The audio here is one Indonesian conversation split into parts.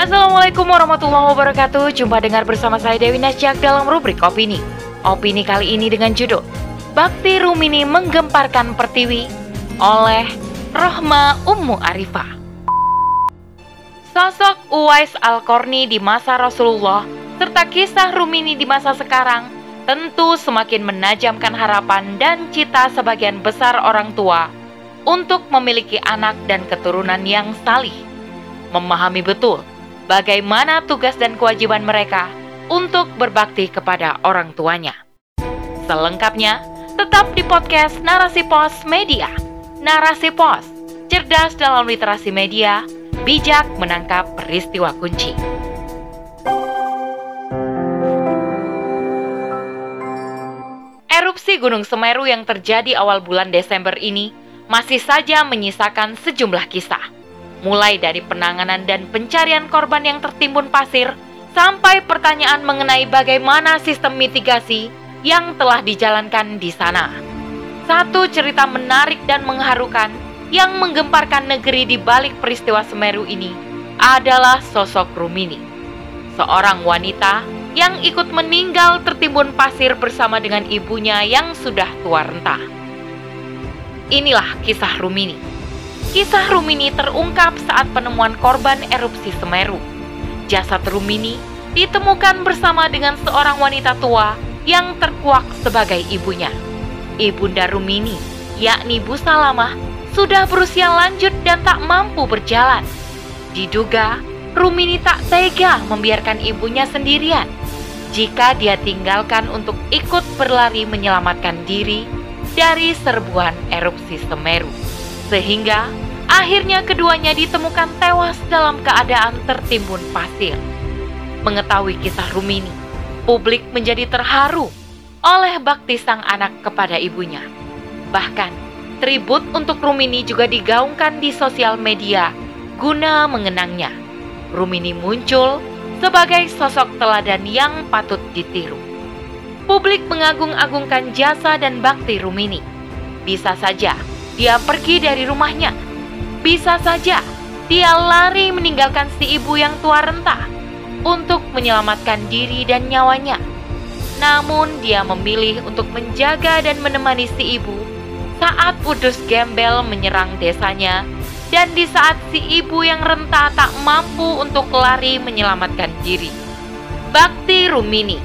Assalamualaikum warahmatullahi wabarakatuh. Jumpa dengar bersama saya Dewi Nasjak dalam rubrik Opini. Opini kali ini dengan judul Bakti Rumini menggemparkan Pertiwi oleh Rohma Ummu Arifah. Sosok Uwais Al-Korni di masa Rasulullah serta kisah Rumini di masa sekarang tentu semakin menajamkan harapan dan cita sebagian besar orang tua untuk memiliki anak dan keturunan yang salih. Memahami betul bagaimana tugas dan kewajiban mereka untuk berbakti kepada orang tuanya. Selengkapnya, tetap di podcast Narasi Pos Media. Narasi Pos, cerdas dalam literasi media, bijak menangkap peristiwa kunci. Erupsi Gunung Semeru yang terjadi awal bulan Desember ini masih saja menyisakan sejumlah kisah. Mulai dari penanganan dan pencarian korban yang tertimbun pasir, sampai pertanyaan mengenai bagaimana sistem mitigasi yang telah dijalankan di sana. Satu cerita menarik dan mengharukan yang menggemparkan negeri di balik peristiwa Semeru ini adalah sosok Rumini, seorang wanita yang ikut meninggal tertimbun pasir bersama dengan ibunya yang sudah tua renta. Inilah kisah Rumini. Kisah Rumini terungkap saat penemuan korban erupsi Semeru. Jasad Rumini ditemukan bersama dengan seorang wanita tua yang terkuak sebagai ibunya. Ibunda Rumini, yakni Bu Salamah, sudah berusia lanjut dan tak mampu berjalan. Diduga, Rumini tak tega membiarkan ibunya sendirian jika dia tinggalkan untuk ikut berlari menyelamatkan diri dari serbuan erupsi Semeru. Sehingga akhirnya keduanya ditemukan tewas dalam keadaan tertimbun pasir. Mengetahui kisah Rumini, publik menjadi terharu oleh bakti sang anak kepada ibunya. Bahkan, tribut untuk Rumini juga digaungkan di sosial media guna mengenangnya. Rumini muncul sebagai sosok teladan yang patut ditiru. Publik mengagung-agungkan jasa dan bakti Rumini. Bisa saja dia pergi dari rumahnya. Bisa saja dia lari meninggalkan si ibu yang tua renta untuk menyelamatkan diri dan nyawanya. Namun dia memilih untuk menjaga dan menemani si ibu saat Udus Gembel menyerang desanya dan di saat si ibu yang renta tak mampu untuk lari menyelamatkan diri. Bakti Rumini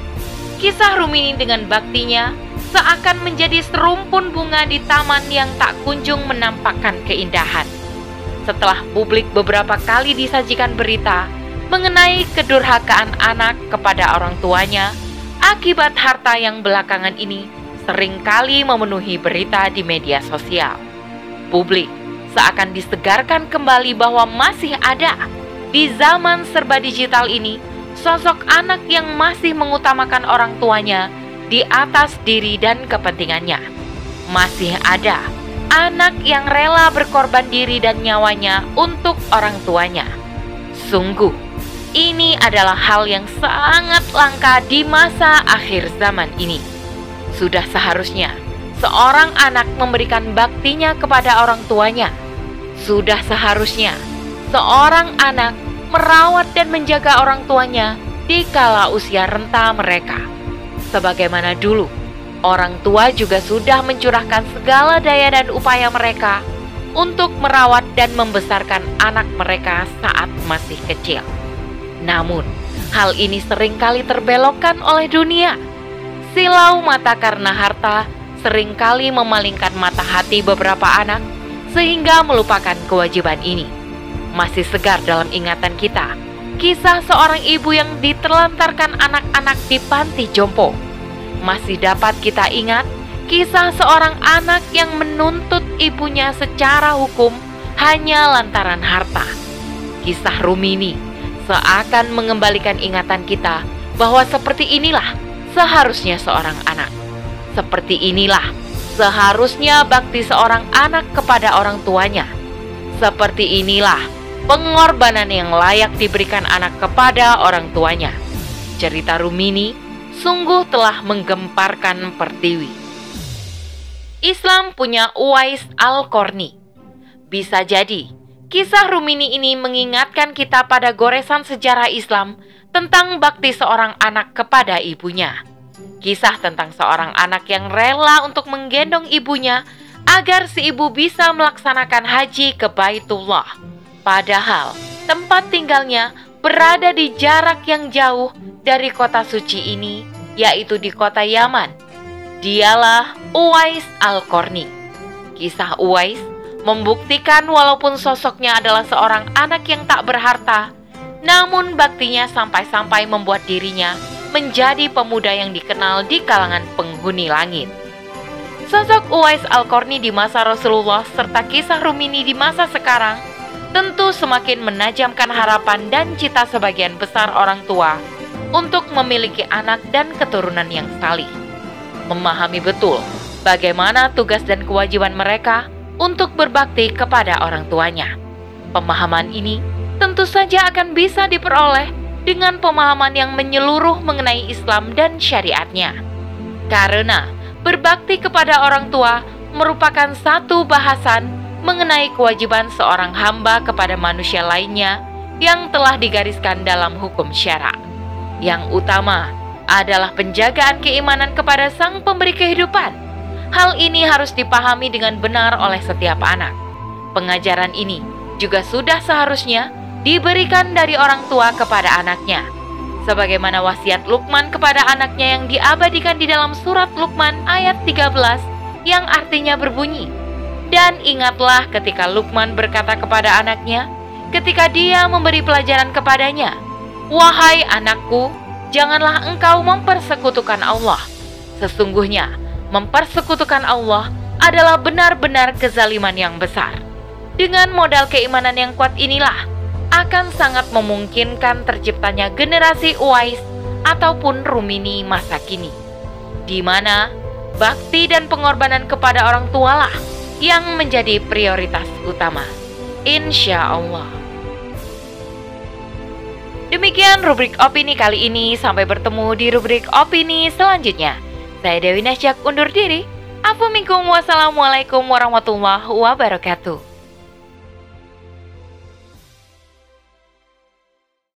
Kisah Rumini dengan baktinya seakan menjadi serumpun bunga di taman yang tak kunjung menampakkan keindahan. Setelah publik beberapa kali disajikan berita mengenai kedurhakaan anak kepada orang tuanya, akibat harta yang belakangan ini sering kali memenuhi berita di media sosial. Publik seakan disegarkan kembali bahwa masih ada di zaman serba digital ini sosok anak yang masih mengutamakan orang tuanya di atas diri dan kepentingannya. Masih ada anak yang rela berkorban diri dan nyawanya untuk orang tuanya. Sungguh, ini adalah hal yang sangat langka di masa akhir zaman ini. Sudah seharusnya seorang anak memberikan baktinya kepada orang tuanya sudah seharusnya seorang anak merawat dan menjaga orang tuanya di kala usia renta mereka. Sebagaimana dulu, orang tua juga sudah mencurahkan segala daya dan upaya mereka untuk merawat dan membesarkan anak mereka saat masih kecil. Namun, hal ini sering kali terbelokkan oleh dunia. Silau mata karena harta sering kali memalingkan mata hati beberapa anak sehingga melupakan kewajiban ini. Masih segar dalam ingatan kita, kisah seorang ibu yang diterlantarkan anak-anak di panti jompo. Masih dapat kita ingat kisah seorang anak yang menuntut ibunya secara hukum hanya lantaran harta. Kisah Rumini seakan mengembalikan ingatan kita bahwa seperti inilah seharusnya seorang anak. Seperti inilah Seharusnya bakti seorang anak kepada orang tuanya. Seperti inilah pengorbanan yang layak diberikan anak kepada orang tuanya. Cerita Rumini sungguh telah menggemparkan Pertiwi. Islam punya Uwais Al-Korni. Bisa jadi Kisah Rumini ini mengingatkan kita pada goresan sejarah Islam tentang bakti seorang anak kepada ibunya. Kisah tentang seorang anak yang rela untuk menggendong ibunya agar si ibu bisa melaksanakan haji ke Baitullah. Padahal tempat tinggalnya berada di jarak yang jauh dari kota suci ini, yaitu di kota Yaman. Dialah Uwais Al-Qarni. Kisah Uwais membuktikan walaupun sosoknya adalah seorang anak yang tak berharta, namun baktinya sampai-sampai membuat dirinya menjadi pemuda yang dikenal di kalangan penghuni langit. Sosok Uwais Al-Qarni di masa Rasulullah serta kisah Rumini di masa sekarang tentu semakin menajamkan harapan dan cita sebagian besar orang tua untuk memiliki anak dan keturunan yang salih. Memahami betul bagaimana tugas dan kewajiban mereka untuk berbakti kepada orang tuanya. Pemahaman ini tentu saja akan bisa diperoleh dengan pemahaman yang menyeluruh mengenai Islam dan syariatnya. Karena berbakti kepada orang tua merupakan satu bahasan mengenai kewajiban seorang hamba kepada manusia lainnya yang telah digariskan dalam hukum syara. Yang utama adalah penjagaan keimanan kepada Sang Pemberi kehidupan Hal ini harus dipahami dengan benar oleh setiap anak. Pengajaran ini juga sudah seharusnya diberikan dari orang tua kepada anaknya. Sebagaimana wasiat Lukman kepada anaknya yang diabadikan di dalam surat Lukman ayat 13 yang artinya berbunyi, Dan ingatlah ketika Lukman berkata kepada anaknya, ketika dia memberi pelajaran kepadanya, Wahai anakku, janganlah engkau mempersekutukan Allah. Sesungguhnya mempersekutukan Allah adalah benar-benar kezaliman yang besar. Dengan modal keimanan yang kuat inilah akan sangat memungkinkan terciptanya generasi Uwais ataupun Rumini masa kini, di mana bakti dan pengorbanan kepada orang tualah yang menjadi prioritas utama. Insya Allah. Demikian rubrik opini kali ini. Sampai bertemu di rubrik opini selanjutnya. Saya Dewi Nasjak undur diri. Assalamualaikum warahmatullahi wabarakatuh.